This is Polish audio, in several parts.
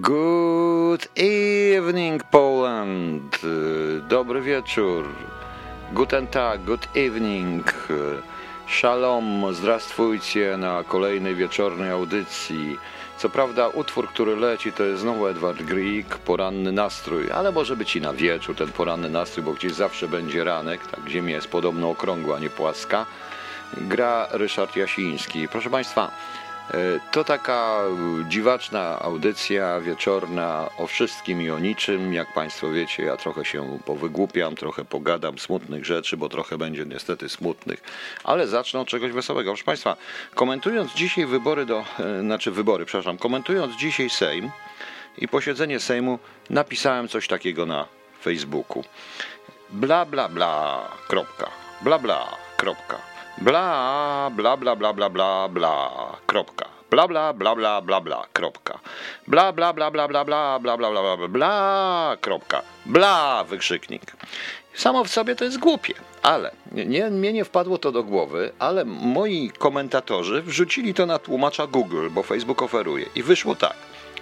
Good evening, Poland. Dobry wieczór. Guten Tag, good evening. Shalom, zdrastwujcie na kolejnej wieczornej audycji. Co prawda utwór, który leci, to jest znowu Edward Grieg, poranny nastrój, ale może być i na wieczór ten poranny nastrój, bo gdzieś zawsze będzie ranek, tak ziemia jest podobno okrągła, nie płaska. Gra Ryszard Jasiński. Proszę Państwa, to taka dziwaczna audycja wieczorna o wszystkim i o niczym. Jak Państwo wiecie, ja trochę się powygłupiam, trochę pogadam smutnych rzeczy, bo trochę będzie niestety smutnych, ale zacznę od czegoś wesołego. Proszę Państwa, komentując dzisiaj wybory do, e, znaczy wybory, przepraszam, komentując dzisiaj Sejm i posiedzenie Sejmu, napisałem coś takiego na Facebooku. Bla, bla, bla, kropka, bla, bla, kropka. Bla, bla, bla, bla, bla, bla, bla, kropka. Bla, bla, bla, bla, bla, bla, kropka. Bla, bla, bla, bla, bla, bla, bla, bla, bla, bla, bla, kropka. Bla, wykrzyknik. Samo w sobie to jest głupie, ale nie, mnie nie wpadło to do głowy, ale moi komentatorzy wrzucili to na tłumacza Google, bo Facebook oferuje. I wyszło tak.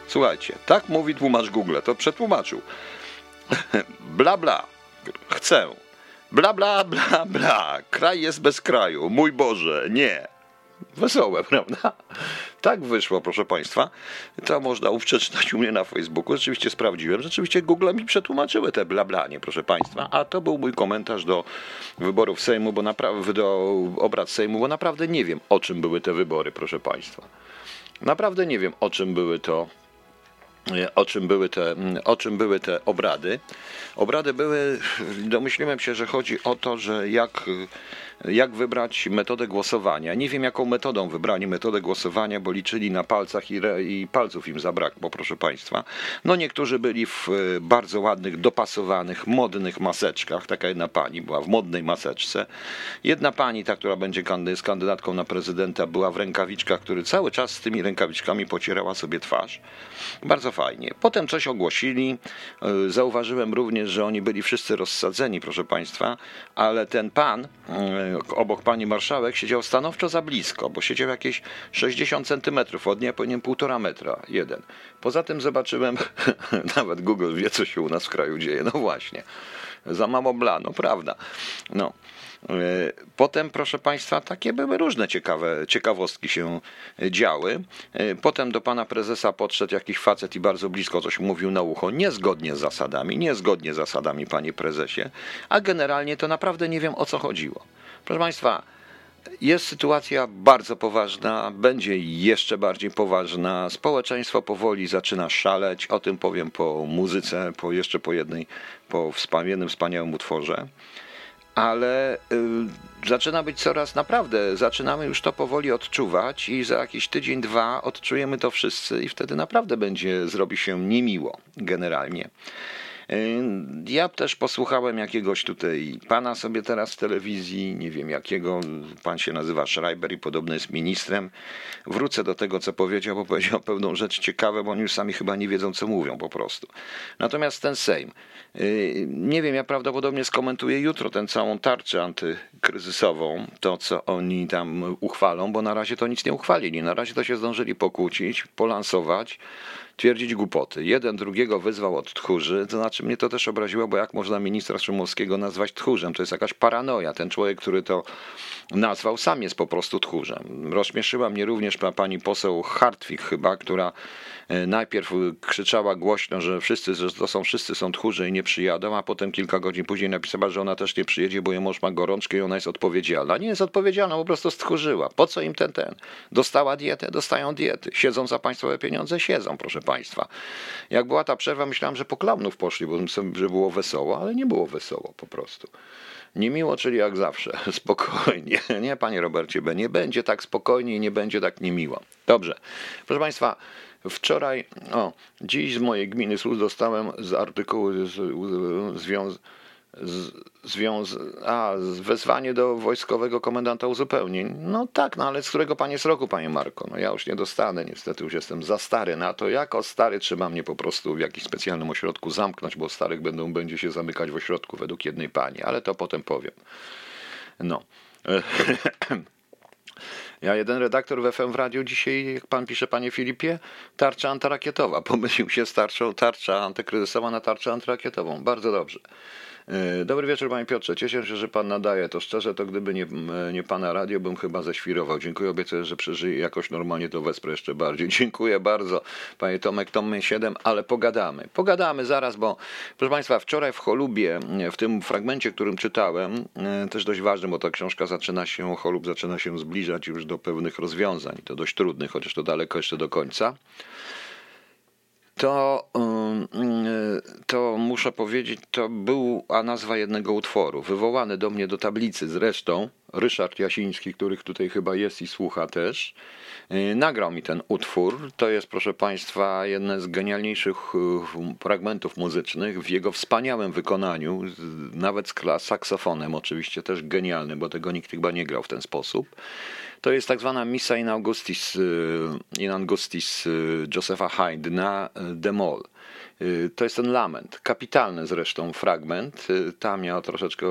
Słuchajcie, tak mówi tłumacz Google, to przetłumaczył. bla, bla, chcę Bla, bla, bla, bla. Kraj jest bez kraju. Mój Boże, nie. Wesołe, prawda? Tak wyszło, proszę Państwa. To można uprzeczytać u mnie na Facebooku. Rzeczywiście sprawdziłem. Rzeczywiście Google mi przetłumaczyły te blablanie, proszę Państwa. A to był mój komentarz do wyborów Sejmu, bo naprawdę do obrad Sejmu, bo naprawdę nie wiem, o czym były te wybory, proszę Państwa. Naprawdę nie wiem, o czym były to o czym były te, o czym były te obrady. Obrady były, domyśliłem się, że chodzi o to, że jak jak wybrać metodę głosowania. Nie wiem, jaką metodą wybrali metodę głosowania, bo liczyli na palcach i, re, i palców im zabrakło, proszę Państwa. No niektórzy byli w e, bardzo ładnych, dopasowanych, modnych maseczkach. Taka jedna pani była w modnej maseczce. Jedna pani, ta, która będzie jest kandydatką na prezydenta, była w rękawiczkach, który cały czas z tymi rękawiczkami pocierała sobie twarz. Bardzo fajnie. Potem coś ogłosili. E, zauważyłem również, że oni byli wszyscy rozsadzeni, proszę Państwa, ale ten pan e, obok pani marszałek siedział stanowczo za blisko, bo siedział jakieś 60 centymetrów od niej, a powinien półtora metra, jeden. Poza tym zobaczyłem, nawet Google wie, co się u nas w kraju dzieje, no właśnie, za mało bla, no prawda, no. E, potem, proszę Państwa, takie były różne ciekawe ciekawostki się działy. E, potem do pana prezesa podszedł jakiś facet i bardzo blisko coś mówił na ucho, niezgodnie z zasadami, niezgodnie z zasadami, panie prezesie, a generalnie to naprawdę nie wiem o co chodziło. Proszę Państwa, jest sytuacja bardzo poważna, będzie jeszcze bardziej poważna. Społeczeństwo powoli zaczyna szaleć. O tym powiem po muzyce, po jeszcze po jednej, po jednym wspaniałym utworze. Ale y, zaczyna być coraz naprawdę, zaczynamy już to powoli odczuwać i za jakiś tydzień, dwa odczujemy to wszyscy i wtedy naprawdę będzie, zrobi się niemiło generalnie. Ja też posłuchałem jakiegoś tutaj pana sobie teraz w telewizji, nie wiem jakiego, pan się nazywa Schreiber i podobny jest ministrem. Wrócę do tego, co powiedział, bo powiedział pewną rzecz ciekawą, bo oni już sami chyba nie wiedzą, co mówią po prostu. Natomiast ten Sejm, y, nie wiem, ja prawdopodobnie skomentuję jutro tę całą tarczę antykryzysową, to co oni tam uchwalą, bo na razie to nic nie uchwalili. Na razie to się zdążyli pokłócić, polansować twierdzić głupoty. Jeden drugiego wyzwał od tchórzy, to znaczy mnie to też obraziło, bo jak można ministra Szumowskiego nazwać tchórzem? To jest jakaś paranoja. Ten człowiek, który to nazwał, sam jest po prostu tchórzem. Rozśmieszyła mnie również pani poseł Hartwig chyba, która e, najpierw krzyczała głośno, że wszyscy, że to są wszyscy są tchórze i nie przyjadą, a potem kilka godzin później napisała, że ona też nie przyjedzie, bo jej mąż ma gorączkę i ona jest odpowiedzialna. Nie jest odpowiedzialna, po prostu stchórzyła. Po co im ten, ten? Dostała dietę? Dostają diety. Siedzą za państwowe pieniądze? Siedzą, proszę Państwa. Jak była ta przerwa, myślałem, że po klaunów poszli, bo że było wesoło, ale nie było wesoło po prostu. Niemiło, czyli jak zawsze, spokojnie. Nie, panie Robercie nie będzie tak spokojnie i nie będzie tak niemiło. Dobrze. Proszę Państwa, wczoraj, o, dziś z mojej gminy Słuz dostałem z artykułu związ związ a, wezwanie do wojskowego komendanta uzupełnień. No tak, no ale z którego pan jest roku, panie Marko? No ja już nie dostanę, niestety już jestem za stary na to. Jako stary trzeba mnie po prostu w jakimś specjalnym ośrodku zamknąć, bo starych będą, będzie się zamykać w ośrodku według jednej pani, ale to potem powiem. No. Ja jeden redaktor w FM w radiu dzisiaj, jak pan pisze, panie Filipie, tarcza antyrakietowa. Pomylił się z tarczą, tarcza antykryzysowa na tarczę antyrakietową. Bardzo dobrze. E, dobry wieczór panie Piotrze, cieszę się, że pan nadaje. To szczerze, to gdyby nie, nie pana radio, bym chyba ześwirował. Dziękuję, obiecuję, że przeżyję jakoś normalnie, to wesprę jeszcze bardziej. Dziękuję bardzo, panie Tomek, Tomy 7, ale pogadamy. Pogadamy zaraz, bo proszę państwa, wczoraj w Cholubie, w tym fragmencie, którym czytałem, e, też dość ważny, bo ta książka zaczyna się, Cholub zaczyna się zbliżać już do pewnych rozwiązań, to dość trudnych, chociaż to daleko jeszcze do końca to, to muszę powiedzieć, to była nazwa jednego utworu, wywołany do mnie do tablicy zresztą, Ryszard Jasiński, których tutaj chyba jest i słucha też, y, nagrał mi ten utwór. To jest, proszę Państwa, jeden z genialniejszych y, fragmentów muzycznych w jego wspaniałym wykonaniu, nawet z saksofonem, oczywiście też genialny, bo tego nikt chyba nie grał w ten sposób. To jest tak zwana Missa in Augustis, y, in Augustis Josepha Haydna Demol. To jest ten lament, kapitalny zresztą fragment. Tam ja troszeczkę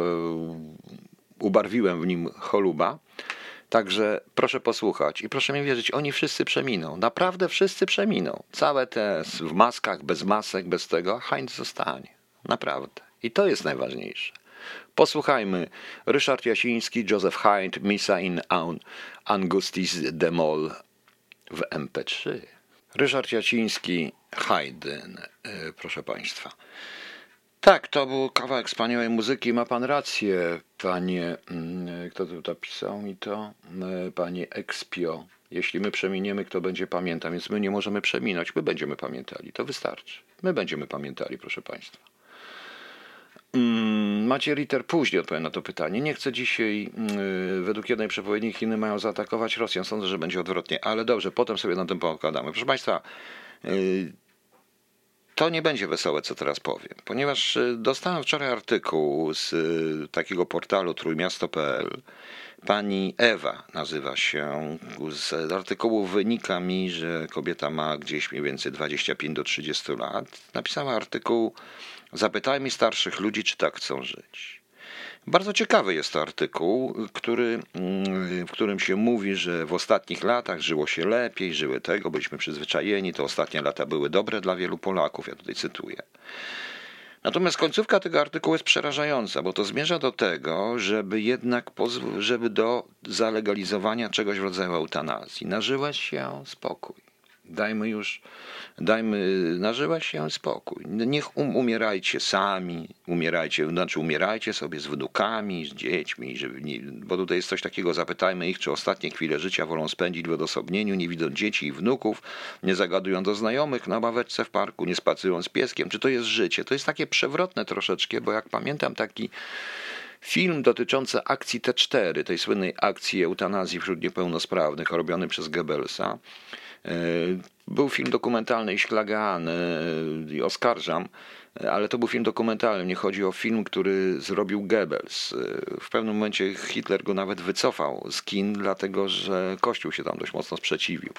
ubarwiłem w nim choluba. Także proszę posłuchać i proszę mi wierzyć, oni wszyscy przeminą. Naprawdę wszyscy przeminą. Całe te w maskach, bez masek, bez tego, Heinz zostanie. Naprawdę. I to jest najważniejsze. Posłuchajmy. Ryszard Jasiński, Joseph Hind, Misa in Aun, Angustis de Mol w MP3. Ryszard Jasiński, Haydn, e, proszę Państwa. Tak, to był kawałek wspaniałej muzyki. Ma pan rację, panie. Mm, kto tu napisał mi to? Mm, panie Expio. Jeśli my przeminiemy, kto będzie pamiętał, więc my nie możemy przeminąć, my będziemy pamiętali. To wystarczy. My będziemy pamiętali, proszę państwa. Mm, Macie Ritter później odpowiem na to pytanie. Nie chcę dzisiaj, według jednej przepowiedni, Chiny mają zaatakować Rosję. Sądzę, że będzie odwrotnie, ale dobrze, potem sobie na tym pokładamy. Proszę Państwa, y, to nie będzie wesołe, co teraz powiem, ponieważ y, dostałem wczoraj artykuł z y, takiego portalu trójmiasto.pl. Pani Ewa nazywa się. Z artykułu wynika mi, że kobieta ma gdzieś mniej więcej 25 do 30 lat. Napisała artykuł Zapytajmy starszych ludzi, czy tak chcą żyć. Bardzo ciekawy jest to artykuł, który, mm, w którym się mówi, że w ostatnich latach żyło się lepiej, żyły tego, byliśmy przyzwyczajeni, to ostatnie lata były dobre dla wielu Polaków, ja tutaj cytuję. Natomiast końcówka tego artykułu jest przerażająca, bo to zmierza do tego, żeby jednak żeby do zalegalizowania czegoś w rodzaju eutanazji. Nażyłeś się spokój. Dajmy już dajmy, nażywać się spokój. Niech um, umierajcie sami, umierajcie, znaczy umierajcie sobie z wnukami, z dziećmi, żeby nie, bo tutaj jest coś takiego, zapytajmy ich, czy ostatnie chwile życia wolą spędzić w odosobnieniu, nie widząc dzieci i wnuków, nie zagadując do znajomych na ławeczce w parku, nie spacerując z pieskiem. Czy to jest życie? To jest takie przewrotne troszeczkę, bo jak pamiętam taki Film dotyczący akcji T4, tej słynnej akcji eutanazji wśród niepełnosprawnych, robiony przez Goebbelsa, był film dokumentalny i ślagany i oskarżam, ale to był film dokumentalny. Nie chodzi o film, który zrobił Goebbels. E, w pewnym momencie Hitler go nawet wycofał z kin, dlatego że Kościół się tam dość mocno sprzeciwił.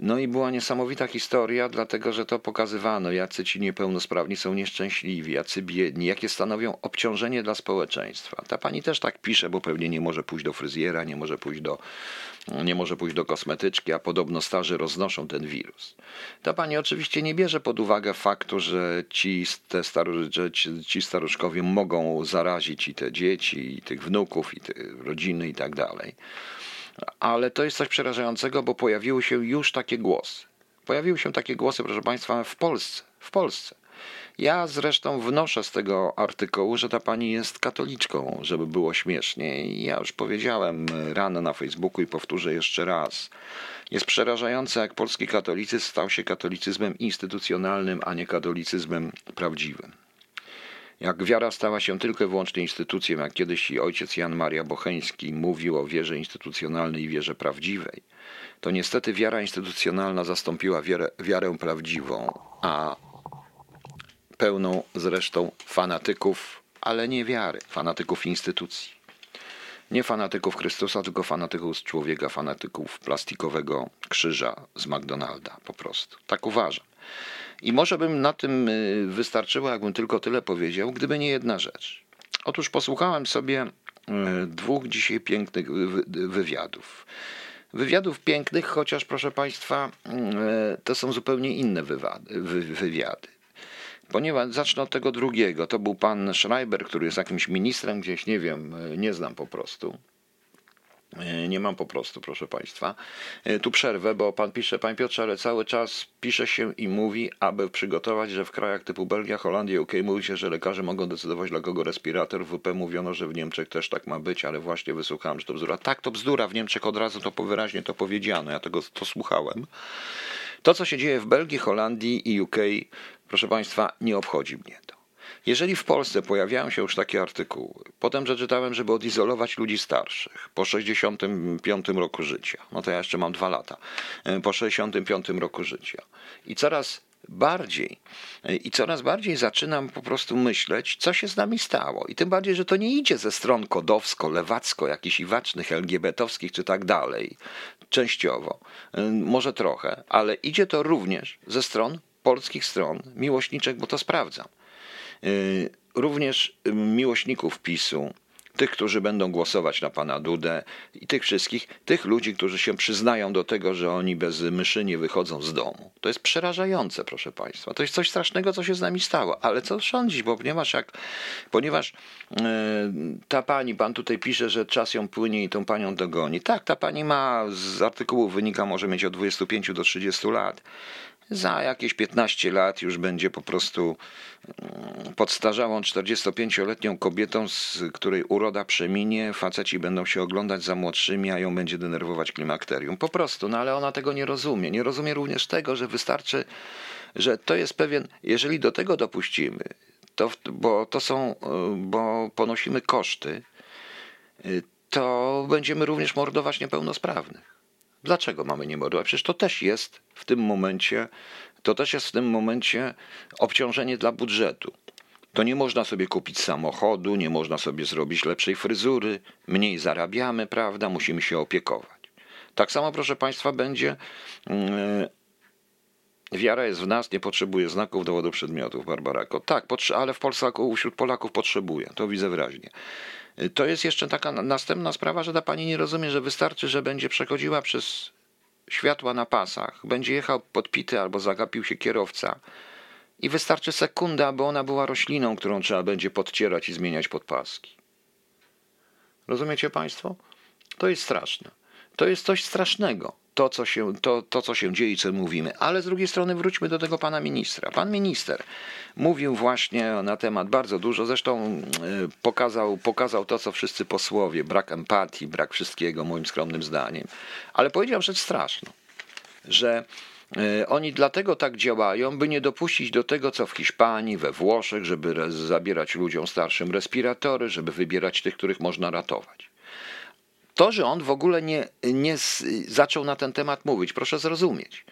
No i była niesamowita historia, dlatego że to pokazywano, jacy ci niepełnosprawni są nieszczęśliwi, jacy biedni, jakie stanowią obciążenie dla społeczeństwa. Ta pani też tak pisze, bo pewnie nie może pójść do fryzjera, nie może pójść do, nie może pójść do kosmetyczki, a podobno starzy roznoszą ten wirus. Ta pani oczywiście nie bierze pod uwagę faktu, że ci, te staru, że ci, ci staruszkowie mogą zarazić i te dzieci, i tych wnuków, i te rodziny i tak dalej. Ale to jest coś przerażającego, bo pojawiły się już takie głosy. Pojawiły się takie głosy, proszę Państwa, w Polsce. W Polsce. Ja zresztą wnoszę z tego artykułu, że ta pani jest katoliczką, żeby było śmiesznie. Ja już powiedziałem rano na Facebooku i powtórzę jeszcze raz. Jest przerażające, jak polski katolicyzm stał się katolicyzmem instytucjonalnym, a nie katolicyzmem prawdziwym. Jak wiara stała się tylko i wyłącznie instytucją, jak kiedyś ojciec Jan Maria Bocheński mówił o wierze instytucjonalnej i wierze prawdziwej, to niestety wiara instytucjonalna zastąpiła wierę, wiarę prawdziwą, a pełną zresztą fanatyków, ale nie wiary, fanatyków instytucji. Nie fanatyków Chrystusa, tylko fanatyków z człowieka, fanatyków plastikowego krzyża z McDonalda po prostu. Tak uważam. I może bym na tym y, wystarczyło, jakbym tylko tyle powiedział, gdyby nie jedna rzecz. Otóż posłuchałem sobie y, dwóch dzisiaj pięknych wywiadów. wywiadów pięknych, chociaż proszę Państwa, e, to są zupełnie inne wywiady. Ponieważ zacznę od tego drugiego. To był pan Schreiber, który jest jakimś ministrem gdzieś, nie wiem, nie znam po prostu. E, nie mam po prostu, proszę Państwa. E, tu przerwę, bo Pan pisze, Panie Piotrze, ale cały czas pisze się i mówi, aby przygotować, że w krajach typu Belgia, Holandia, UK mówi się, że lekarze mogą decydować, dla kogo respirator. W WP mówiono, że w Niemczech też tak ma być, ale właśnie wysłuchałem, że to bzdura. Tak, to bzdura. W Niemczech od razu to wyraźnie to powiedziano. Ja tego to słuchałem. To, co się dzieje w Belgii, Holandii i UK, proszę Państwa, nie obchodzi mnie to. Jeżeli w Polsce pojawiają się już takie artykuły, potem przeczytałem, żeby odizolować ludzi starszych po 65 roku życia, no to ja jeszcze mam dwa lata, e, po 65 roku życia. I coraz bardziej e, i coraz bardziej zaczynam po prostu myśleć, co się z nami stało. I tym bardziej, że to nie idzie ze stron kodowsko, lewacko, jakichś iwacznych, LGBT-owskich czy tak dalej, częściowo, e, może trochę, ale idzie to również ze stron polskich stron miłośniczek, bo to sprawdzam. Y, również y, miłośników PiSu, tych, którzy będą głosować na pana Dudę i tych wszystkich, tych ludzi, którzy się przyznają do tego, że oni bez myszy nie wychodzą z domu. To jest przerażające, proszę państwa. To jest coś strasznego, co się z nami stało. Ale co sądzić, bo ponieważ jak, ponieważ yy, ta pani, pan tutaj pisze, że czas ją płynie i tą panią dogoni. Tak, ta pani ma, z artykułu wynika, może mieć od 25 do 30 lat za jakieś 15 lat już będzie po prostu mm, podstarzałą 45-letnią kobietą, z której uroda przeminie, faceci będą się oglądać za młodszymi, a ją będzie denerwować klimakterium. Po prostu, no ale ona tego nie rozumie. Nie rozumie również tego, że wystarczy, że to jest pewien, jeżeli do tego dopuścimy, to, bo to są, bo ponosimy koszty, to będziemy również mordować niepełnosprawnych. Dlaczego mamy nie mordować? Przecież to też jest w tym momencie, to też jest w tym momencie obciążenie dla budżetu. To nie można sobie kupić samochodu, nie można sobie zrobić lepszej fryzury, mniej zarabiamy, prawda? Musimy się opiekować. Tak samo, proszę Państwa, będzie. Yy, wiara jest w nas, nie potrzebuje znaków, dowodu przedmiotów, Barbarako. Tak, ale w Polsce wśród Polaków potrzebuje, to widzę wyraźnie. To jest jeszcze taka następna sprawa, że ta pani nie rozumie, że wystarczy, że będzie przechodziła przez światła na pasach, będzie jechał podpity albo zagapił się kierowca i wystarczy sekunda, aby ona była rośliną, którą trzeba będzie podcierać i zmieniać podpaski. Rozumiecie Państwo? To jest straszne. To jest coś strasznego to, co się, to, to, co się dzieje i co mówimy. Ale z drugiej strony wróćmy do tego pana ministra. Pan minister mówił właśnie na temat bardzo dużo, zresztą e, pokazał, pokazał to, co wszyscy posłowie, brak empatii, brak wszystkiego, moim skromnym zdaniem. Ale powiedział rzecz straszną, że e, oni dlatego tak działają, by nie dopuścić do tego, co w Hiszpanii, we Włoszech, żeby zabierać ludziom starszym respiratory, żeby wybierać tych, których można ratować. To, że on w ogóle nie, nie zaczął na ten temat mówić, proszę zrozumieć.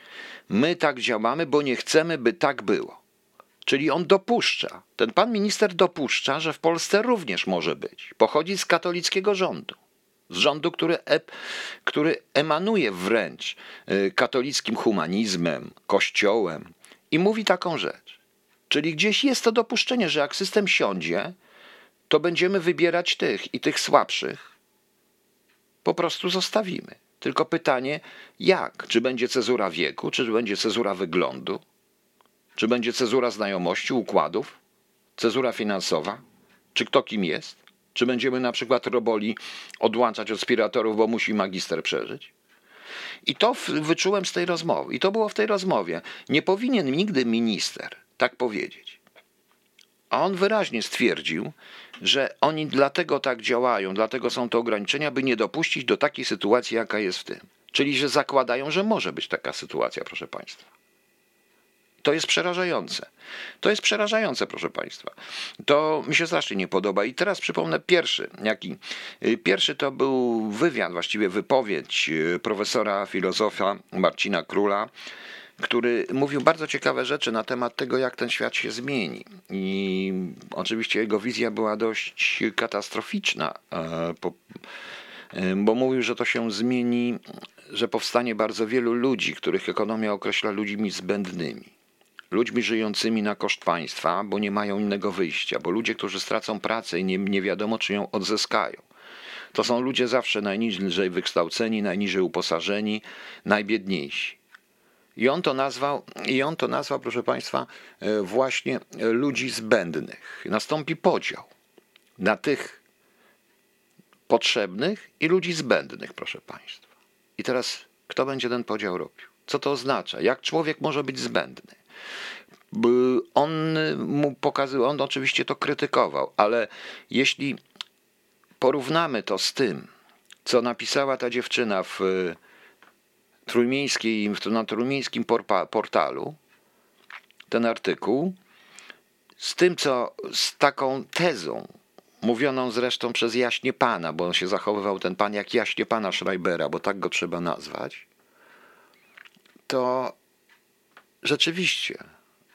My tak działamy, bo nie chcemy, by tak było. Czyli on dopuszcza, ten pan minister dopuszcza, że w Polsce również może być. Pochodzi z katolickiego rządu. Z rządu, który, e, który emanuje wręcz y, katolickim humanizmem, kościołem i mówi taką rzecz. Czyli gdzieś jest to dopuszczenie, że jak system siądzie, to będziemy wybierać tych i tych słabszych, po prostu zostawimy. Tylko pytanie, jak? Czy będzie cezura wieku, czy będzie cezura wyglądu? Czy będzie cezura znajomości, układów? Cezura finansowa? Czy kto kim jest? Czy będziemy na przykład roboli odłączać od spiratorów, bo musi magister przeżyć? I to wyczułem z tej rozmowy. I to było w tej rozmowie. Nie powinien nigdy minister tak powiedzieć. A on wyraźnie stwierdził, że oni dlatego tak działają, dlatego są to ograniczenia, by nie dopuścić do takiej sytuacji, jaka jest w tym. Czyli, że zakładają, że może być taka sytuacja, proszę Państwa. To jest przerażające. To jest przerażające, proszę Państwa. To mi się strasznie nie podoba. I teraz przypomnę pierwszy. Jaki? Pierwszy to był wywiad, właściwie wypowiedź e, profesora filozofa Marcina Króla, który mówił bardzo ciekawe rzeczy na temat tego, jak ten świat się zmieni. I oczywiście jego wizja była dość katastroficzna, e, e, bo mówił, że to się zmieni, że powstanie bardzo wielu ludzi, których ekonomia określa ludźmi zbędnymi. Ludźmi żyjącymi na koszt państwa, bo nie mają innego wyjścia, bo ludzie, którzy stracą pracę i nie, nie wiadomo, czy ją odzyskają To są ludzie zawsze najniżej wykształceni, najniżej uposażeni, najbiedniejsi. I on to nazwał, i on to nazwał, proszę Państwa, e, właśnie ludzi zbędnych. Nastąpi podział na tych potrzebnych i ludzi zbędnych, proszę Państwa. I teraz kto będzie ten podział robił? Co to oznacza? Jak człowiek może być zbędny? On mu pokazywał, on oczywiście to krytykował, ale jeśli porównamy to z tym, co napisała ta dziewczyna w trójmiejskiej, na trójmiejskim portalu, ten artykuł, z tym, co z taką tezą, mówioną zresztą przez jaśnie pana, bo on się zachowywał ten pan jak jaśnie pana Schreibera, bo tak go trzeba nazwać, to rzeczywiście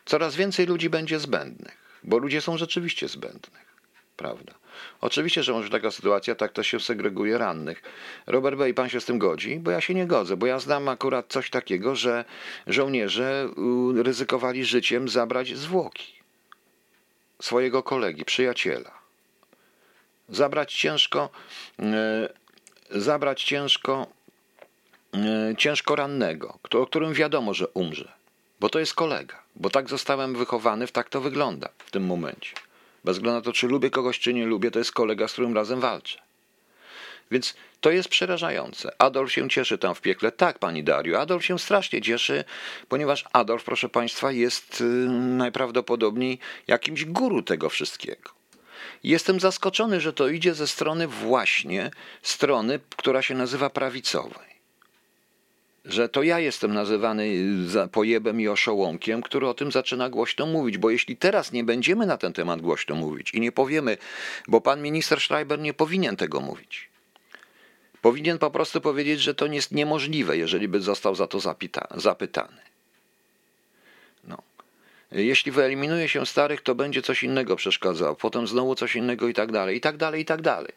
coraz więcej ludzi będzie zbędnych, bo ludzie są rzeczywiście zbędnych, prawda? Oczywiście, że może taka sytuacja, tak to się segreguje rannych. Robert B. i pan się z tym godzi? Bo ja się nie godzę, bo ja znam akurat coś takiego, że żołnierze ryzykowali życiem zabrać zwłoki swojego kolegi, przyjaciela. Zabrać ciężko, e, zabrać ciężko, e, ciężko rannego, o którym wiadomo, że umrze, bo to jest kolega, bo tak zostałem wychowany, w tak to wygląda w tym momencie. Bez względu na to, czy lubię kogoś, czy nie lubię, to jest kolega, z którym razem walczę. Więc to jest przerażające. Adolf się cieszy tam w piekle. Tak, pani Dario, Adolf się strasznie cieszy, ponieważ Adolf, proszę państwa, jest y, najprawdopodobniej jakimś guru tego wszystkiego. Jestem zaskoczony, że to idzie ze strony właśnie strony, która się nazywa prawicowej że to ja jestem nazywany pojebem i oszołomkiem, który o tym zaczyna głośno mówić, bo jeśli teraz nie będziemy na ten temat głośno mówić i nie powiemy, bo pan minister Schreiber nie powinien tego mówić. Powinien po prostu powiedzieć, że to jest niemożliwe, jeżeli by został za to zapyta, zapytany. No. Jeśli wyeliminuje się starych, to będzie coś innego przeszkadzało, potem znowu coś innego i tak dalej, i tak dalej, i tak dalej.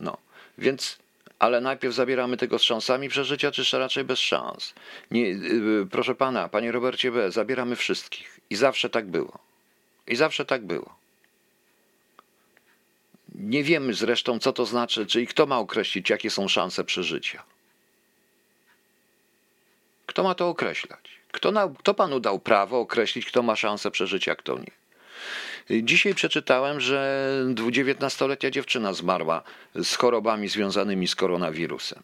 No. Więc ale najpierw zabieramy tego z szansami przeżycia, czy raczej bez szans? Nie, yy, proszę pana, panie Robercie B., zabieramy wszystkich. I zawsze tak było. I zawsze tak było. Nie wiemy zresztą, co to znaczy, czyli kto ma określić, jakie są szanse przeżycia. Kto ma to określać? Kto, na, kto panu dał prawo określić, kto ma szansę przeżycia, a kto nie? Dzisiaj przeczytałem, że 19-letnia dziewczyna zmarła z chorobami związanymi z koronawirusem.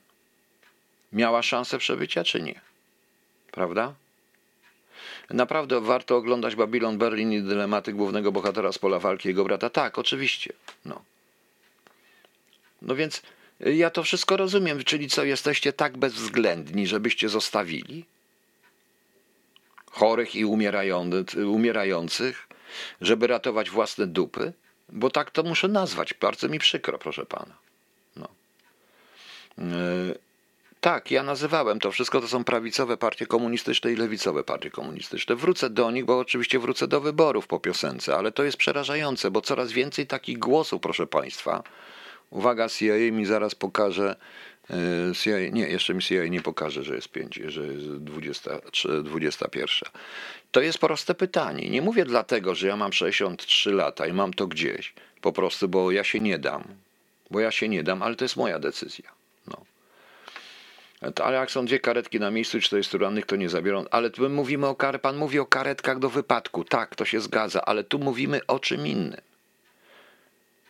Miała szansę przebycia, czy nie? Prawda? Naprawdę warto oglądać Babylon Berlin i dylematy głównego bohatera z pola walki jego brata. Tak, oczywiście. No. No więc ja to wszystko rozumiem. Czyli co, jesteście tak bezwzględni, żebyście zostawili chorych i umierających, żeby ratować własne dupy? Bo tak to muszę nazwać. Bardzo mi przykro, proszę pana. No. Yy, tak, ja nazywałem to wszystko, to są prawicowe partie komunistyczne i lewicowe partie komunistyczne. Wrócę do nich, bo oczywiście wrócę do wyborów po piosence, ale to jest przerażające, bo coraz więcej takich głosów, proszę państwa. Uwaga, CIA mi zaraz pokaże, E, CIA, nie, jeszcze mi CIA nie pokaże, że jest 5, że jest 20, 21. To jest proste pytanie. Nie mówię dlatego, że ja mam 63 lata i mam to gdzieś. Po prostu, bo ja się nie dam. Bo ja się nie dam, ale to jest moja decyzja. No. Ale jak są dwie karetki na miejscu, 40 rannych, to nie zabiorą. Ale tu mówimy o kar... Pan mówi o karetkach do wypadku. Tak, to się zgadza, ale tu mówimy o czym innym.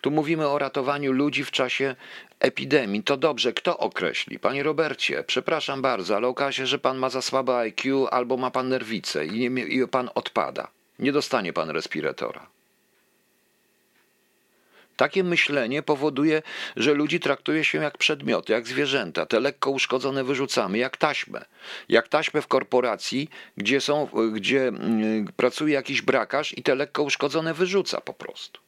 Tu mówimy o ratowaniu ludzi w czasie epidemii. To dobrze, kto określi? Panie Robercie, przepraszam bardzo, ale okaże się, że pan ma za słabe IQ albo ma pan nerwicę i, nie, i pan odpada. Nie dostanie pan respiratora. Takie myślenie powoduje, że ludzi traktuje się jak przedmioty, jak zwierzęta. Te lekko uszkodzone wyrzucamy, jak taśmę. Jak taśmę w korporacji, gdzie, są, gdzie mm, pracuje jakiś brakarz i te lekko uszkodzone wyrzuca po prostu.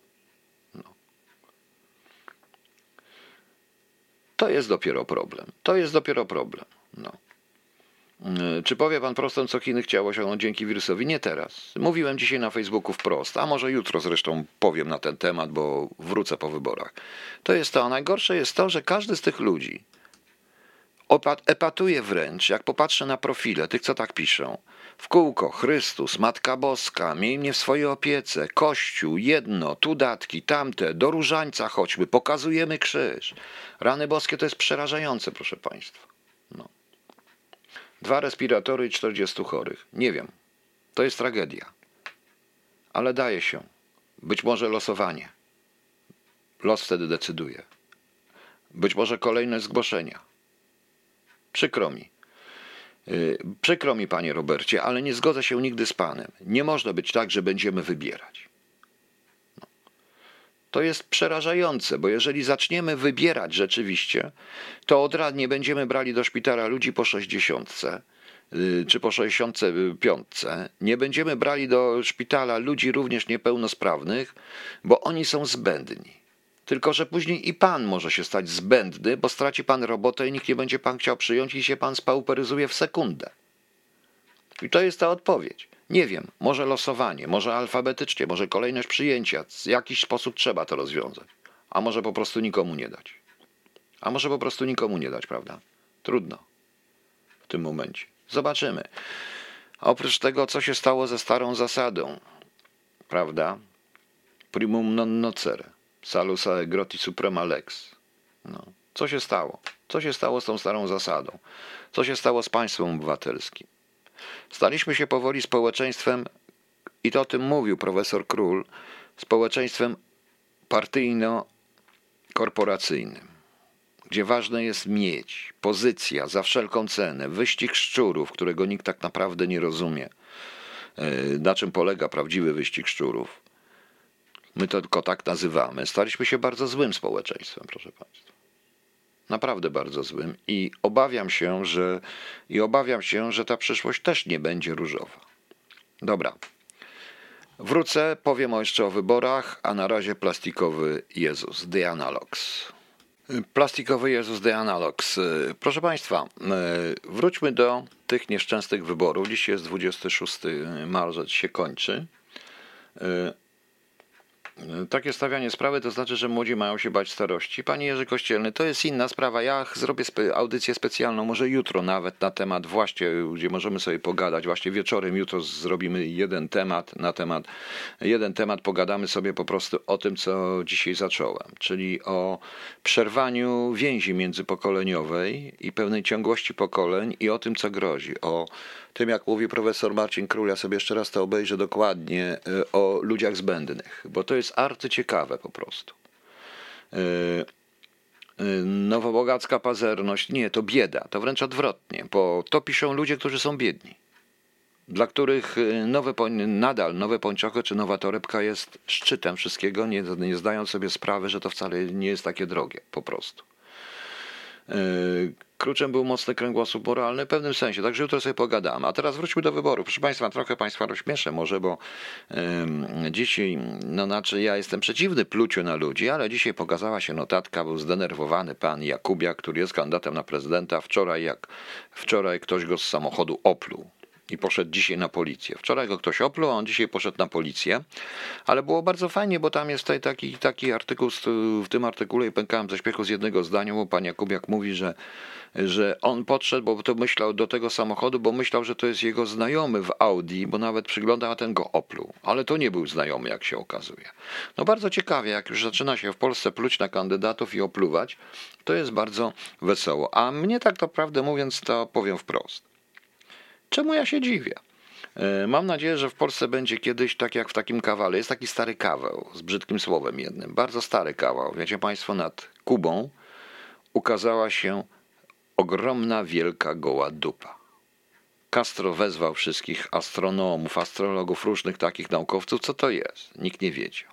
To jest dopiero problem. To jest dopiero problem. No. E, czy powie pan prosto, co Chiny chciało osiągnąć dzięki wirusowi? Nie teraz. Mówiłem dzisiaj na Facebooku wprost, a może jutro zresztą powiem na ten temat, bo wrócę po wyborach. To jest to, a najgorsze jest to, że każdy z tych ludzi epatuję wręcz, jak popatrzę na profile tych, co tak piszą. W kółko, Chrystus, Matka Boska, miej mnie w swojej opiece, Kościół, jedno, tu datki, tamte, do różańca chodźmy, pokazujemy krzyż. Rany boskie to jest przerażające, proszę Państwa. No. Dwa respiratory i 40 chorych. Nie wiem. To jest tragedia. Ale daje się. Być może losowanie. Los wtedy decyduje. Być może kolejne zgłoszenia. Przykro mi. Yy, przykro mi, panie Robercie, ale nie zgodzę się nigdy z panem. Nie można być tak, że będziemy wybierać. No. To jest przerażające, bo jeżeli zaczniemy wybierać rzeczywiście, to od razu nie będziemy brali do szpitala ludzi po 60 yy, czy po 65. Nie będziemy brali do szpitala ludzi również niepełnosprawnych, bo oni są zbędni. Tylko, że później i pan może się stać zbędny, bo straci pan robotę i nikt nie będzie pan chciał przyjąć i się pan spauperyzuje w sekundę. I to jest ta odpowiedź. Nie wiem, może losowanie, może alfabetycznie, może kolejność przyjęcia. W jakiś sposób trzeba to rozwiązać. A może po prostu nikomu nie dać. A może po prostu nikomu nie dać, prawda? Trudno w tym momencie. Zobaczymy. Oprócz tego, co się stało ze starą zasadą, prawda? Primum non nocere. Salus groti suprema lex. No. Co się stało? Co się stało z tą starą zasadą? Co się stało z państwem obywatelskim? Staliśmy się powoli społeczeństwem, i to o tym mówił profesor Król, społeczeństwem partyjno-korporacyjnym, gdzie ważne jest mieć, pozycja za wszelką cenę, wyścig szczurów, którego nikt tak naprawdę nie rozumie, e, na czym polega prawdziwy wyścig szczurów My to tylko tak nazywamy. Staliśmy się bardzo złym społeczeństwem, proszę Państwa. Naprawdę bardzo złym i obawiam się, że i obawiam się, że ta przyszłość też nie będzie różowa. Dobra. Wrócę, powiem jeszcze o wyborach, a na razie plastikowy Jezus, The Analogs. Plastikowy Jezus The Analogs. Proszę Państwa, wróćmy do tych nieszczęsnych wyborów. Dziś jest 26 marzec, się kończy. Takie stawianie sprawy to znaczy, że młodzi mają się bać starości. Panie Jerzy Kościelny, to jest inna sprawa. Ja zrobię spe audycję specjalną, może jutro nawet na temat właśnie, gdzie możemy sobie pogadać. Właśnie wieczorem jutro zrobimy jeden temat na temat, jeden temat pogadamy sobie po prostu o tym, co dzisiaj zacząłem, czyli o przerwaniu więzi międzypokoleniowej i pewnej ciągłości pokoleń i o tym, co grozi. O tym, jak mówi profesor Marcin Król, ja sobie jeszcze raz to obejrzę dokładnie, y, o ludziach zbędnych, bo to jest arcyciekawe po prostu. Y, y, nowobogacka pazerność, nie, to bieda, to wręcz odwrotnie, bo to piszą ludzie, którzy są biedni, dla których nowe, nadal nowe pończochy czy nowa torebka jest szczytem wszystkiego, nie, nie zdając sobie sprawy, że to wcale nie jest takie drogie, po prostu Kluczem był mocny kręgosłup moralny w pewnym sensie, także jutro sobie pogadamy. A teraz wróćmy do wyboru. Proszę Państwa, trochę Państwa rozśmieszę może, bo dzisiaj, no znaczy ja jestem przeciwny pluciu na ludzi, ale dzisiaj pokazała się notatka, był zdenerwowany pan Jakubiak, który jest kandydatem na prezydenta. Wczoraj, jak wczoraj ktoś go z samochodu opluł i poszedł dzisiaj na policję. Wczoraj go ktoś opluł, a on dzisiaj poszedł na policję, ale było bardzo fajnie, bo tam jest taki, taki artykuł, w tym artykule i pękałem ze śpiechu z jednego zdania, bo pan Jakubiak mówi, że że on podszedł, bo to myślał do tego samochodu, bo myślał, że to jest jego znajomy w Audi, bo nawet przyglądał, a ten go opluł. Ale to nie był znajomy, jak się okazuje. No bardzo ciekawie, jak już zaczyna się w Polsce pluć na kandydatów i opluwać, to jest bardzo wesoło. A mnie tak naprawdę mówiąc, to powiem wprost. Czemu ja się dziwię? E, mam nadzieję, że w Polsce będzie kiedyś tak jak w takim kawale. Jest taki stary kawał z brzydkim słowem jednym, bardzo stary kawał. Wiecie Państwo, nad Kubą ukazała się ogromna, wielka, goła dupa. Castro wezwał wszystkich astronomów, astrologów, różnych takich naukowców, co to jest. Nikt nie wiedział.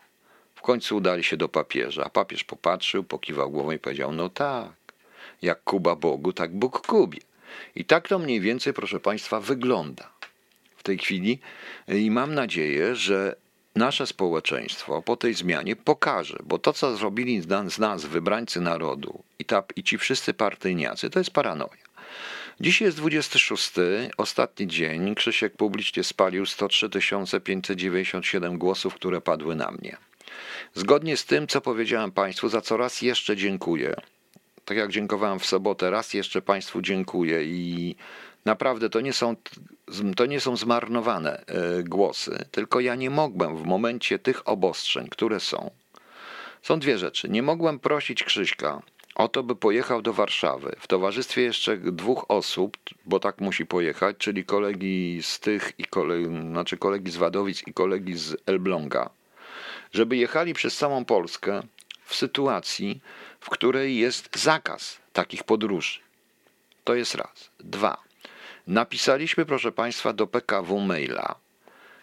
W końcu udali się do papieża, a papież popatrzył, pokiwał głową i powiedział: No tak, jak Kuba Bogu, tak Bóg Kubie. I tak to mniej więcej, proszę Państwa, wygląda w tej chwili. I mam nadzieję, że nasze społeczeństwo po tej zmianie pokaże, bo to, co zrobili z nas wybrańcy narodu i, ta, i ci wszyscy partyjniacy, to jest paranoja. Dziś jest 26, ostatni dzień. Krzysiek publicznie spalił 103 597 głosów, które padły na mnie. Zgodnie z tym, co powiedziałem Państwu, za co raz jeszcze dziękuję, Tak jak dziękowałem w sobotę, raz jeszcze Państwu dziękuję i naprawdę to nie są, to nie są zmarnowane e, głosy, tylko ja nie mogłem w momencie tych obostrzeń, które są. Są dwie rzeczy. Nie mogłem prosić Krzyśka o to, by pojechał do Warszawy w towarzystwie jeszcze dwóch osób, bo tak musi pojechać, czyli kolegi z tych i kolegi, znaczy kolegi z Wadowic i kolegi z Elbląga, żeby jechali przez całą Polskę w sytuacji, w której jest zakaz takich podróży. To jest raz. Dwa. Napisaliśmy, proszę Państwa, do PKW maila,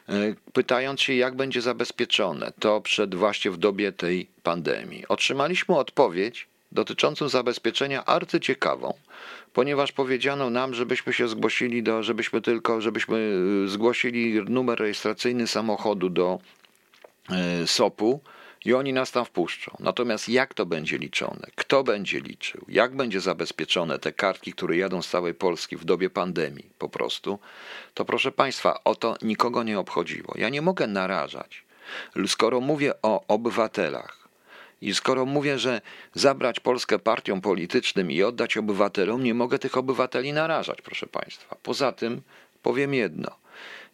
e, pytając się, jak będzie zabezpieczone to przed właśnie w dobie tej pandemii. Otrzymaliśmy odpowiedź dotyczącą zabezpieczenia arcyciekawą, ponieważ powiedziano nam, żebyśmy się zgłosili do, żebyśmy tylko, żebyśmy e, zgłosili numer rejestracyjny samochodu do e, SOP-u, i oni nas tam wpuszczą. Natomiast jak to będzie liczone? Kto będzie liczył? Jak będzie zabezpieczone te kartki, które jadą z całej Polski w dobie pandemii po prostu? To proszę Państwa, o to nikogo nie obchodziło. Ja nie mogę narażać. Skoro mówię o obywatelach i skoro mówię, że zabrać Polskę partiom politycznym i oddać obywatelom, nie mogę tych obywateli narażać, proszę Państwa. Poza tym powiem jedno.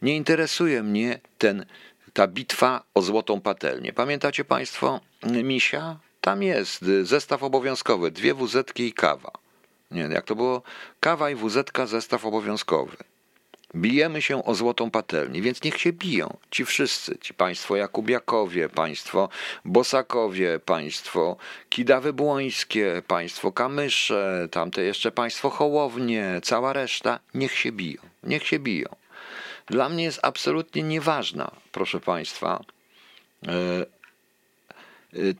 Nie interesuje mnie ten ta bitwa o złotą patelnię. Pamiętacie Państwo misia? Tam jest zestaw obowiązkowy, dwie wuzetki i kawa. Nie, jak to było? Kawa i wuzetka, zestaw obowiązkowy. Bijemy się o złotą patelnię, więc niech się biją. Ci wszyscy, ci państwo Jakubiakowie, państwo Bosakowie, państwo Kidawy Błońskie, państwo Kamysze, tamte jeszcze państwo Hołownie, cała reszta, niech się biją, niech się biją. Dla mnie jest absolutnie nieważna, proszę Państwa, e, e,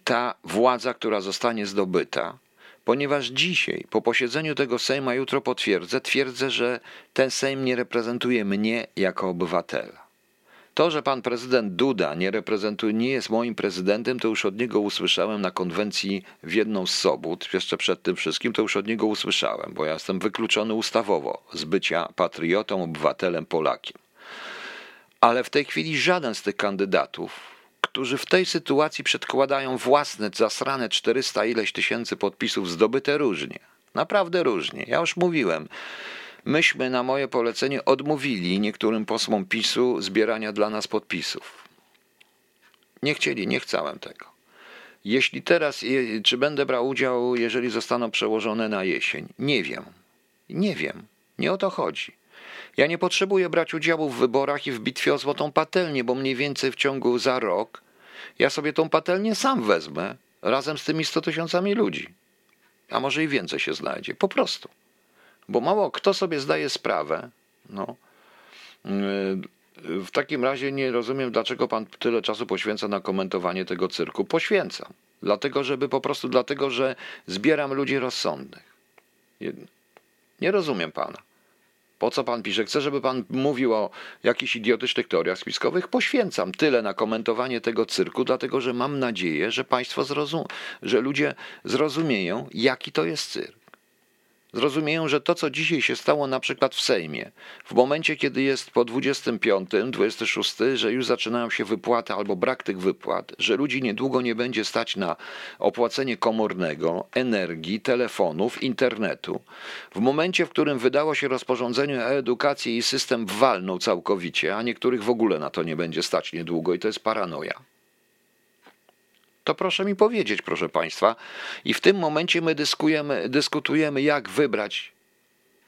ta władza, która zostanie zdobyta, ponieważ dzisiaj, po posiedzeniu tego Sejma, jutro potwierdzę, twierdzę, że ten Sejm nie reprezentuje mnie jako obywatela. To, że pan prezydent Duda nie reprezentuje, nie jest moim prezydentem, to już od niego usłyszałem na konwencji w jedną z sobot, jeszcze przed tym wszystkim, to już od niego usłyszałem, bo ja jestem wykluczony ustawowo z bycia patriotą, obywatelem, Polakiem. Ale w tej chwili żaden z tych kandydatów, którzy w tej sytuacji przedkładają własne zasrane 400 ileś tysięcy podpisów zdobyte różnie, naprawdę różnie. Ja już mówiłem, myśmy na moje polecenie odmówili niektórym posłom PiSu zbierania dla nas podpisów. Nie chcieli, nie chciałem tego. Jeśli teraz, czy będę brał udział, jeżeli zostaną przełożone na jesień? Nie wiem. Nie wiem. Nie o to chodzi. Ja nie potrzebuję brać udziału w wyborach i w bitwie o złotą patelnię, bo mniej więcej w ciągu za rok ja sobie tą patelnię sam wezmę razem z tymi 100 tysiącami ludzi. A może i więcej się znajdzie. Po prostu. Bo mało kto sobie zdaje sprawę. No. W takim razie nie rozumiem, dlaczego pan tyle czasu poświęca na komentowanie tego cyrku. Poświęcam. Dlatego, żeby po prostu dlatego, że zbieram ludzi rozsądnych. Nie rozumiem pana. Po co pan pisze? Chcę, żeby pan mówił o jakichś idiotycznych teoriach spiskowych. Poświęcam tyle na komentowanie tego cyrku, dlatego że mam nadzieję, że państwo zrozum, że ludzie zrozumieją, jaki to jest cyrk zrozumieją, że to, co dzisiaj się stało na przykład w Sejmie, w momencie, kiedy jest po 25, 26, że już zaczynają się wypłaty albo brak tych wypłat, że ludzi niedługo nie będzie stać na opłacenie komornego, energii, telefonów, internetu, w momencie, w którym wydało się rozporządzenie o edukacji i system walnął całkowicie, a niektórych w ogóle na to nie będzie stać niedługo i to jest paranoja to proszę mi powiedzieć, proszę Państwa. I w tym momencie my dyskujemy, dyskutujemy, jak wybrać,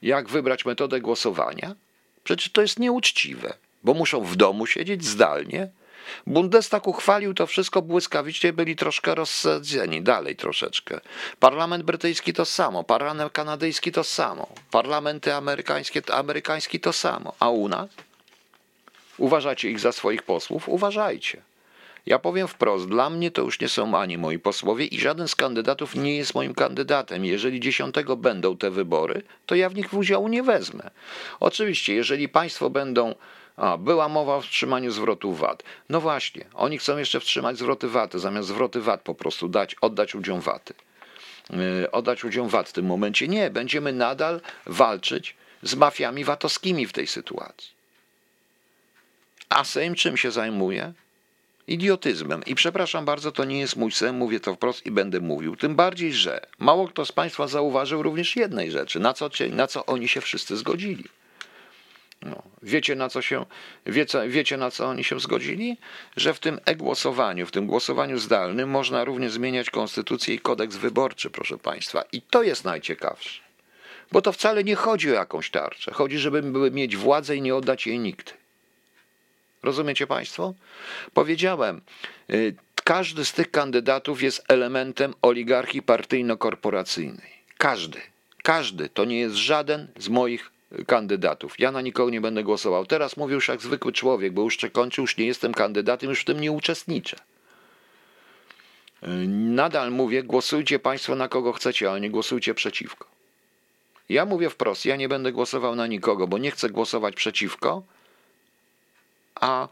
jak wybrać metodę głosowania. Przecież to jest nieuczciwe, bo muszą w domu siedzieć zdalnie. Bundestag uchwalił to wszystko błyskawicznie, byli troszkę rozsadzeni, dalej troszeczkę. Parlament brytyjski to samo, parlament kanadyjski to samo, parlamenty amerykańskie, amerykański to samo. A u nas? Uważacie ich za swoich posłów? Uważajcie. Ja powiem wprost, dla mnie to już nie są ani moi posłowie i żaden z kandydatów nie jest moim kandydatem. Jeżeli dziesiątego będą te wybory, to ja w nich udziału nie wezmę. Oczywiście, jeżeli państwo będą a, była mowa o wstrzymaniu zwrotu VAT. No właśnie, oni chcą jeszcze wstrzymać zwroty VAT, zamiast zwroty VAT po prostu dać, oddać ludziom VAT. Yy, oddać ludziom VAT w tym momencie. Nie, będziemy nadal walczyć z mafiami VAT-owskimi w tej sytuacji. A Sejm czym się zajmuje? Idiotyzmem. I przepraszam bardzo, to nie jest mój sen, mówię to wprost i będę mówił. Tym bardziej, że mało kto z Państwa zauważył również jednej rzeczy, na co, na co oni się wszyscy zgodzili. No, wiecie, na co się, wiecie, wiecie, na co oni się zgodzili? Że w tym e-głosowaniu, w tym głosowaniu zdalnym można również zmieniać konstytucję i kodeks wyborczy, proszę Państwa. I to jest najciekawsze. Bo to wcale nie chodzi o jakąś tarczę. Chodzi, żeby mieć władzę i nie oddać jej nikt. Rozumiecie Państwo? Powiedziałem, y, każdy z tych kandydatów jest elementem oligarchii partyjno-korporacyjnej. Każdy. Każdy. To nie jest żaden z moich kandydatów. Ja na nikogo nie będę głosował. Teraz mówię już jak zwykły człowiek, bo już kończę, już nie jestem kandydatem, już w tym nie uczestniczę. Y, nadal mówię, głosujcie Państwo na kogo chcecie, ale nie głosujcie przeciwko. Ja mówię wprost, ja nie będę głosował na nikogo, bo nie chcę głosować przeciwko, a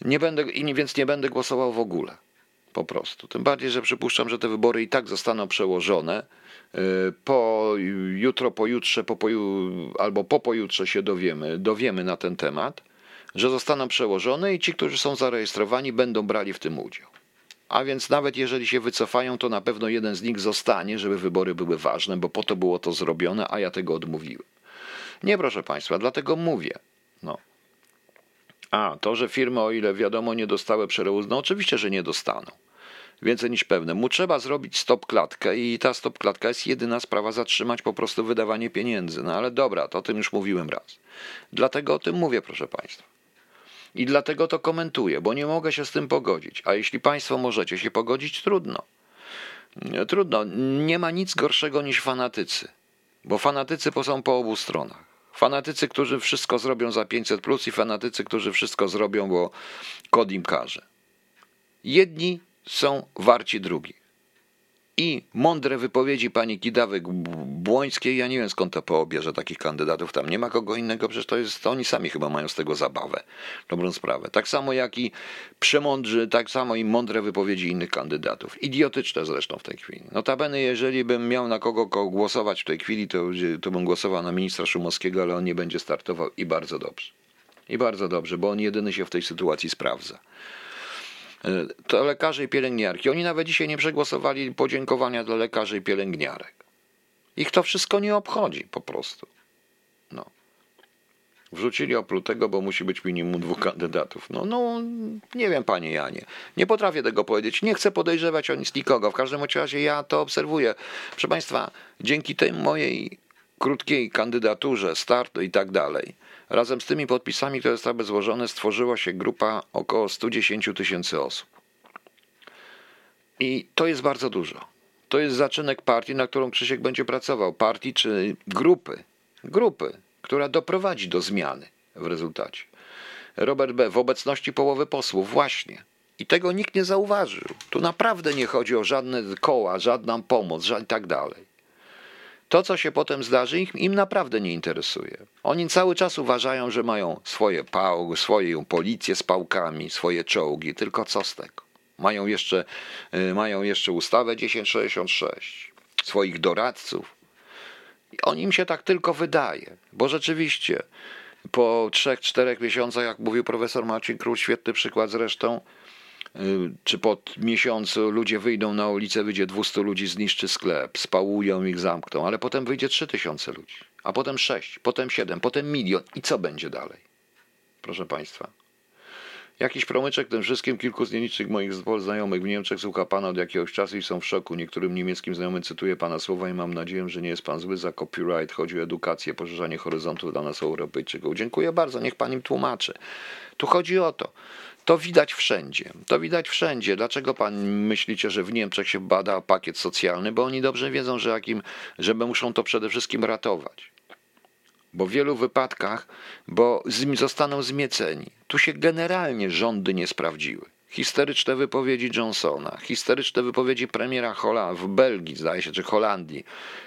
nie będę, więc nie będę głosował w ogóle. Po prostu. Tym bardziej, że przypuszczam, że te wybory i tak zostaną przełożone. Y, po jutro, pojutrze, po poju, albo po pojutrze się dowiemy, dowiemy na ten temat, że zostaną przełożone i ci, którzy są zarejestrowani, będą brali w tym udział. A więc nawet jeżeli się wycofają, to na pewno jeden z nich zostanie, żeby wybory były ważne, bo po to było to zrobione, a ja tego odmówiłem. Nie, proszę Państwa, dlatego mówię. No. A, to, że firmy, o ile wiadomo, nie dostały przerobu, no oczywiście, że nie dostaną. Więcej niż pewne. Mu trzeba zrobić stop klatkę i ta stop klatka jest jedyna sprawa zatrzymać po prostu wydawanie pieniędzy. No ale dobra, to o tym już mówiłem raz. Dlatego o tym mówię, proszę Państwa. I dlatego to komentuję, bo nie mogę się z tym pogodzić. A jeśli Państwo możecie się pogodzić, trudno. Trudno. Nie ma nic gorszego niż fanatycy, bo fanatycy są po obu stronach. Fanatycy, którzy wszystko zrobią za 500 plus i fanatycy, którzy wszystko zrobią, bo kod im każe. Jedni są warci drugich i mądre wypowiedzi pani Kidawy-Błońskiej, ja nie wiem skąd to poobierze takich kandydatów, tam nie ma kogo innego, przecież to jest, to oni sami chyba mają z tego zabawę, dobrą sprawę. Tak samo jak i przemądrzy, tak samo i mądre wypowiedzi innych kandydatów. Idiotyczne zresztą w tej chwili. Notabene, jeżeli bym miał na kogo głosować w tej chwili, to, to bym głosował na ministra Szumowskiego, ale on nie będzie startował i bardzo dobrze. I bardzo dobrze, bo on jedyny się w tej sytuacji sprawdza to lekarze i pielęgniarki. Oni nawet dzisiaj nie przegłosowali podziękowania dla lekarzy i pielęgniarek. Ich to wszystko nie obchodzi po prostu. No. Wrzucili oplutego, bo musi być minimum dwóch kandydatów. No, no, nie wiem, panie Janie. Nie potrafię tego powiedzieć. Nie chcę podejrzewać o nic nikogo. W każdym razie ja to obserwuję. Proszę państwa, dzięki tej mojej krótkiej kandydaturze, startu i tak dalej, Razem z tymi podpisami, które zostały złożone, stworzyła się grupa około 110 tysięcy osób. I to jest bardzo dużo. To jest zaczynek partii, na którą Krzysiek będzie pracował. Partii czy grupy, grupy, która doprowadzi do zmiany w rezultacie. Robert B. w obecności połowy posłów, właśnie. I tego nikt nie zauważył. Tu naprawdę nie chodzi o żadne koła, żadną pomoc, i tak dalej. To, co się potem zdarzy, im, im naprawdę nie interesuje. Oni cały czas uważają, że mają swoje pał, swoją policję z pałkami, swoje czołgi, tylko co z tego? Mają jeszcze, y, mają jeszcze ustawę 1066, swoich doradców. I on im się tak tylko wydaje, bo rzeczywiście po trzech, czterech miesiącach, jak mówił profesor Marcin Król, świetny przykład zresztą, czy po miesiącu ludzie wyjdą na ulicę, wyjdzie 200 ludzi, zniszczy sklep, spałują ich, zamkną, ale potem wyjdzie 3000 ludzi, a potem 6, potem 7, potem milion i co będzie dalej? Proszę Państwa. Jakiś promyczek tym wszystkim, kilku z nielicznych moich znajomych w Niemczech słucha Pana od jakiegoś czasu i są w szoku. Niektórym niemieckim znajomym cytuję Pana słowa i mam nadzieję, że nie jest Pan zły za copyright. Chodzi o edukację, poszerzanie horyzontów dla nas Europejczyków. Dziękuję bardzo, niech Pan im tłumaczy. Tu chodzi o to. To widać wszędzie. To widać wszędzie. Dlaczego pan myślicie, że w Niemczech się bada pakiet socjalny? Bo oni dobrze wiedzą, że, jakim, że muszą to przede wszystkim ratować. Bo w wielu wypadkach, bo zostaną zmieceni. Tu się generalnie rządy nie sprawdziły. Histeryczne wypowiedzi Johnsona, histeryczne wypowiedzi premiera Hola w Belgii, zdaje się, czy Holandii,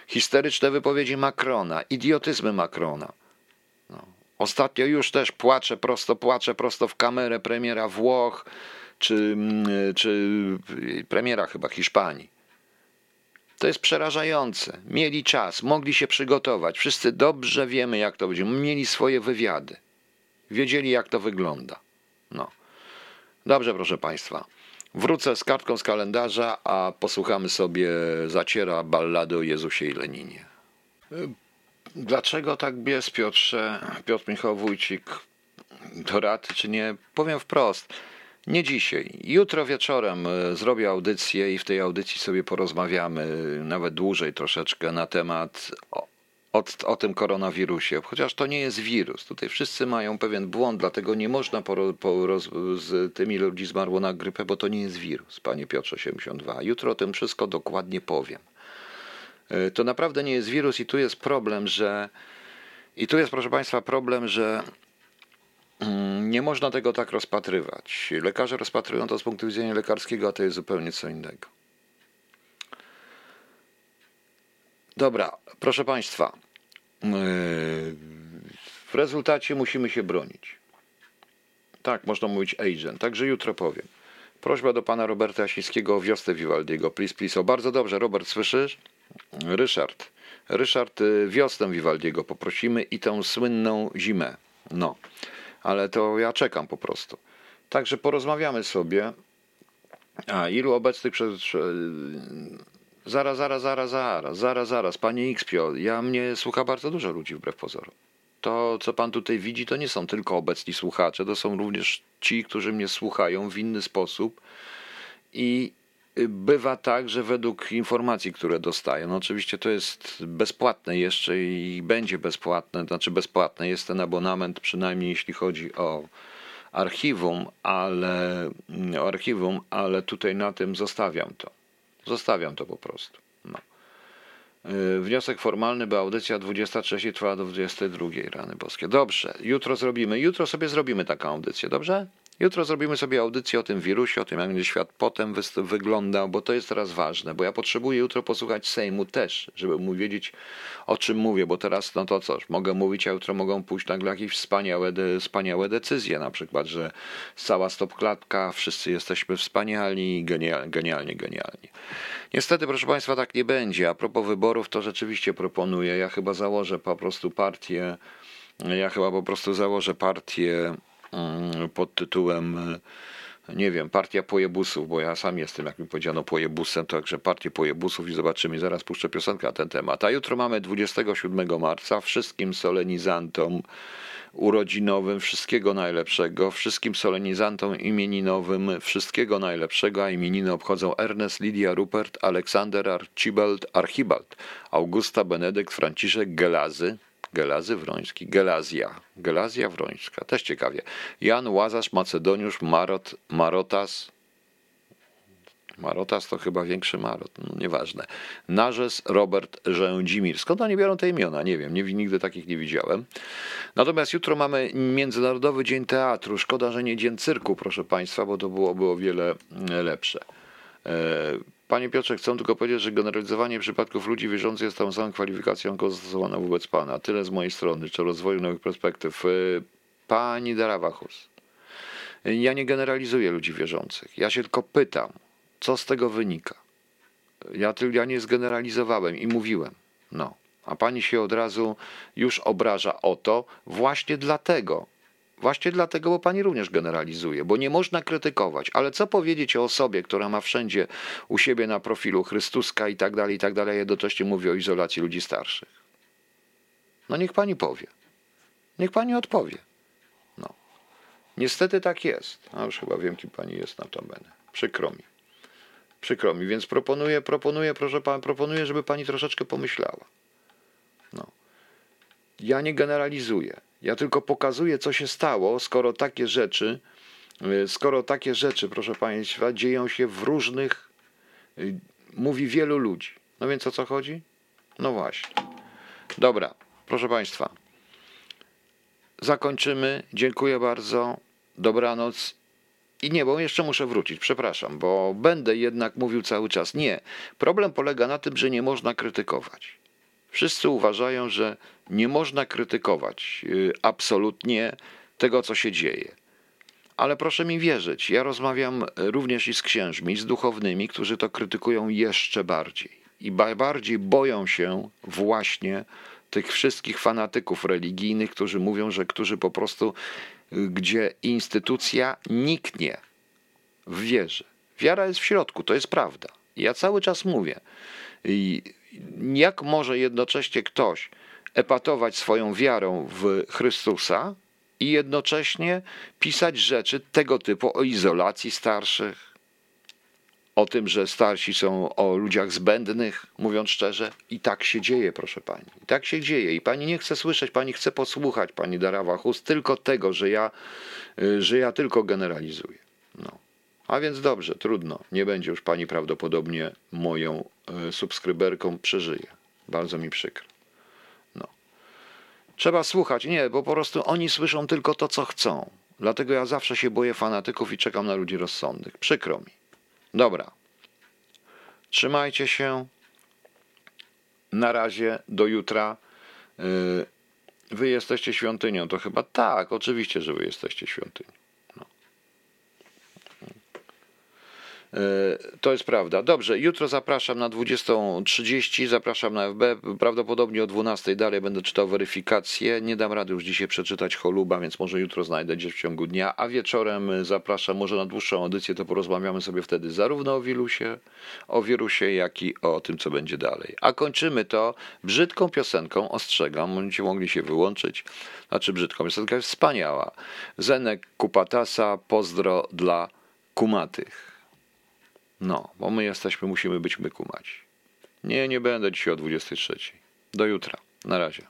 histeryczne wypowiedzi Macrona, idiotyzmy Macrona. Ostatnio już też płaczę prosto, płaczę prosto w kamerę premiera Włoch, czy, mm, czy premiera chyba Hiszpanii. To jest przerażające. Mieli czas, mogli się przygotować. Wszyscy dobrze wiemy, jak to będzie. Mieli swoje wywiady. Wiedzieli, jak to wygląda. No. Dobrze, proszę Państwa. Wrócę z kartką z kalendarza, a posłuchamy sobie zaciera ballady o Jezusie i Leninie. Dlaczego tak bies, Piotrze, Piotr Michał Wójcik, do raty czy nie? Powiem wprost. Nie dzisiaj. Jutro wieczorem e, zrobię audycję i w tej audycji sobie porozmawiamy nawet dłużej troszeczkę na temat o, o, o, tym koronawirusie. Chociaż to nie jest wirus. Tutaj wszyscy mają pewien błąd, dlatego nie można po, po roz, z tymi ludzi zmarło na grypę, bo to nie jest wirus, panie Piotrze 82. Jutro o tym wszystko dokładnie powiem. E, to naprawdę nie jest wirus i tu jest problem, że i tu jest, proszę Państwa, problem, że mm, nie można tego tak rozpatrywać. Lekarze rozpatrują to z punktu widzenia lekarskiego, a to jest zupełnie co innego. Dobra, proszę Państwa, e, w rezultacie musimy się bronić. Tak, można mówić agent. Także jutro powiem. Prośba do pana Roberta Jasińskiego o wiosnę Vivaldiego. Please, please. O, bardzo dobrze. Robert, słyszysz? Ryszard. Ryszard, y, wiosnę Vivaldiego poprosimy i tą słynną zimę. No, ale to ja czekam po prostu. Także porozmawiamy sobie. A ilu obecnych przez. Zaraz, zaraz, zaraz, zaraz, zaraz, zaraz, panie Xpio, ja mnie słucha bardzo dużo ludzi wbrew pozorom. To, co pan tutaj widzi, to nie są tylko obecni słuchacze, to są również ci, którzy mnie słuchają w inny sposób i bywa tak, że według informacji, które dostaję, no oczywiście to jest bezpłatne jeszcze i będzie bezpłatne, znaczy bezpłatne jest ten abonament, przynajmniej jeśli chodzi o archiwum, ale o archiwum, ale tutaj na tym zostawiam to. Zostawiam to po prostu. No. Y, wniosek formalny, by audycja 23 trwała do 22 rany boskie. Dobrze, jutro zrobimy, jutro sobie zrobimy taką audycję, dobrze? Jutro zrobimy sobie audycję o tym wirusie, o tym, jak będzie świat potem wyglądał, bo to jest teraz ważne, bo ja potrzebuję jutro posłuchać Sejmu też, żeby mu wiedzieć, o czym mówię, bo teraz, no to coś, mogę mówić, a jutro mogą pójść nagle jakieś wspaniałe, de, wspaniałe decyzje, na przykład, że cała stopklatka, wszyscy jesteśmy wspaniali, genialnie, genialnie, genialnie. Niestety, proszę Państwa, tak nie będzie. A propos wyborów, to rzeczywiście proponuję, ja chyba założę po prostu partię, ja chyba po prostu założę partię pod tytułem e, nie wiem, partia pojebusów, bo ja sam jestem, jak mi powiedziano, pojebusem, także partię pojebusów i zobaczymy, zaraz puszczę piosenkę na ten temat. A jutro mamy 27 marca, wszystkim solenizantom urodzinowym wszystkiego najlepszego, wszystkim solenizantom imieninowym wszystkiego najlepszego, a imieniny obchodzą Ernest, Lydia, Rupert, Aleksander, Archibald, Archibald, Augusta, Benedykt, Franciszek, Gelazy, Gelazy Wroński, Gelazja, Gelazja Wrońska, też ciekawie. Jan Łazarz, Macedoniusz, Marot, Marotas, Marotas to chyba większy Marot, no nieważne. Narzes, Robert, Rzędzimir. Skąd oni biorą te imiona? Nie wiem, nie, nigdy takich nie widziałem. Natomiast jutro mamy Międzynarodowy Dzień Teatru. Szkoda, że nie Dzień Cyrku, proszę Państwa, bo to byłoby o wiele lepsze. E, Panie Piotrze, chcę tylko powiedzieć, że generalizowanie przypadków ludzi wierzących jest tą samą kwalifikacją, zastosowana wobec Pana. Tyle z mojej strony, czy rozwoju nowych perspektyw. Y, pani Darawachus, ja nie generalizuję ludzi wierzących. Ja się tylko pytam, co z tego wynika. Ja, ja nie zgeneralizowałem i mówiłem. No. A pani się od razu już obraża o to właśnie dlatego, Właśnie dlatego, bo pani również generalizuje, bo nie można krytykować. Ale co powiedzieć o osobie, która ma wszędzie u siebie na profilu Chrystuska i tak dalej, i tak dalej, jednocześnie mówi o izolacji ludzi starszych? No niech pani powie. Niech pani odpowie. No. Niestety tak jest. A już chyba wiem, kim pani jest na to będę. Przykro mi. Przykro mi, więc proponuję, proponuję, proszę pana, proponuję, żeby pani troszeczkę pomyślała. No. Ja nie generalizuję. Ja tylko pokazuję, co się stało, skoro takie rzeczy, y, skoro takie rzeczy, proszę Państwa, dzieją się w różnych, y, mówi wielu ludzi. No więc o co chodzi? No właśnie. Dobra, proszę Państwa. Zakończymy. Dziękuję bardzo. Dobranoc. I nie, bo jeszcze muszę wrócić, przepraszam, bo będę jednak mówił cały czas. Nie. Problem polega na tym, że nie można krytykować. Wszyscy uważają, że nie można krytykować y, absolutnie tego, co się dzieje. Ale proszę mi wierzyć, ja rozmawiam również i z księżmi, z duchownymi, którzy to krytykują jeszcze bardziej. I bardziej boją się właśnie tych wszystkich fanatyków religijnych, którzy mówią, że którzy po prostu, y, gdzie instytucja niknie, w wierze. Wiara jest w środku, to jest prawda. Ja cały czas mówię, i jak może jednocześnie ktoś epatować swoją wiarą w Chrystusa i jednocześnie pisać rzeczy tego typu o izolacji starszych, o tym, że starsi są o ludziach zbędnych, mówiąc szczerze. I tak się dzieje, proszę pani. I tak się dzieje. I pani nie chce słyszeć, pani chce posłuchać, pani Darawa Chust, tylko tego, że ja, y, że ja tylko generalizuję. No. A więc dobrze, trudno. Nie będzie już pani prawdopodobnie moją subskryberką, przeżyje. Bardzo mi przykro. No. Trzeba słuchać. Nie, bo po prostu oni słyszą tylko to, co chcą. Dlatego ja zawsze się boję fanatyków i czekam na ludzi rozsądnych. Przykro mi. Dobra. Trzymajcie się. Na razie, do jutra. Y, wy jesteście świątynią, to chyba tak, oczywiście, że wy jesteście świątynią. To jest prawda. Dobrze, jutro zapraszam na 20.30, zapraszam na FB, prawdopodobnie o 12.00 dalej będę czytał weryfikację. Nie dam rady już dzisiaj przeczytać Choluba, więc może jutro znajdę gdzieś w ciągu dnia, a wieczorem zapraszam może na dłuższą audycję, to porozmawiamy sobie wtedy zarówno o wirusie, o wirusie, jak i o tym, co będzie dalej. A kończymy to brzydką piosenką, ostrzegam, będziecie mogli się wyłączyć, znaczy brzydką piosenka jest wspaniała. Zenek Kupatasa, pozdro dla kumatych. No, bo my jesteśmy, musimy być my kumać. Nie, nie będę dzisiaj o 23. Do jutra. Na razie.